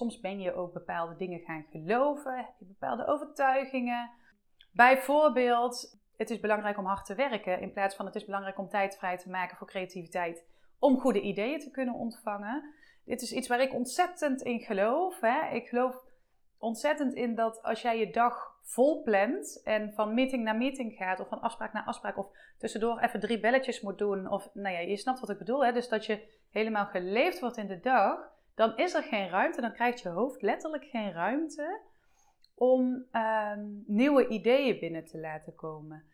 Soms ben je ook bepaalde dingen gaan geloven, heb je bepaalde overtuigingen. Bijvoorbeeld, het is belangrijk om hard te werken in plaats van het is belangrijk om tijd vrij te maken voor creativiteit, om goede ideeën te kunnen ontvangen. Dit is iets waar ik ontzettend in geloof. Hè? Ik geloof ontzettend in dat als jij je dag vol plant en van meeting naar meeting gaat of van afspraak naar afspraak of tussendoor even drie belletjes moet doen of nou ja, je snapt wat ik bedoel, hè? dus dat je helemaal geleefd wordt in de dag, dan is er geen ruimte, dan krijgt je hoofd letterlijk geen ruimte om ehm, nieuwe ideeën binnen te laten komen.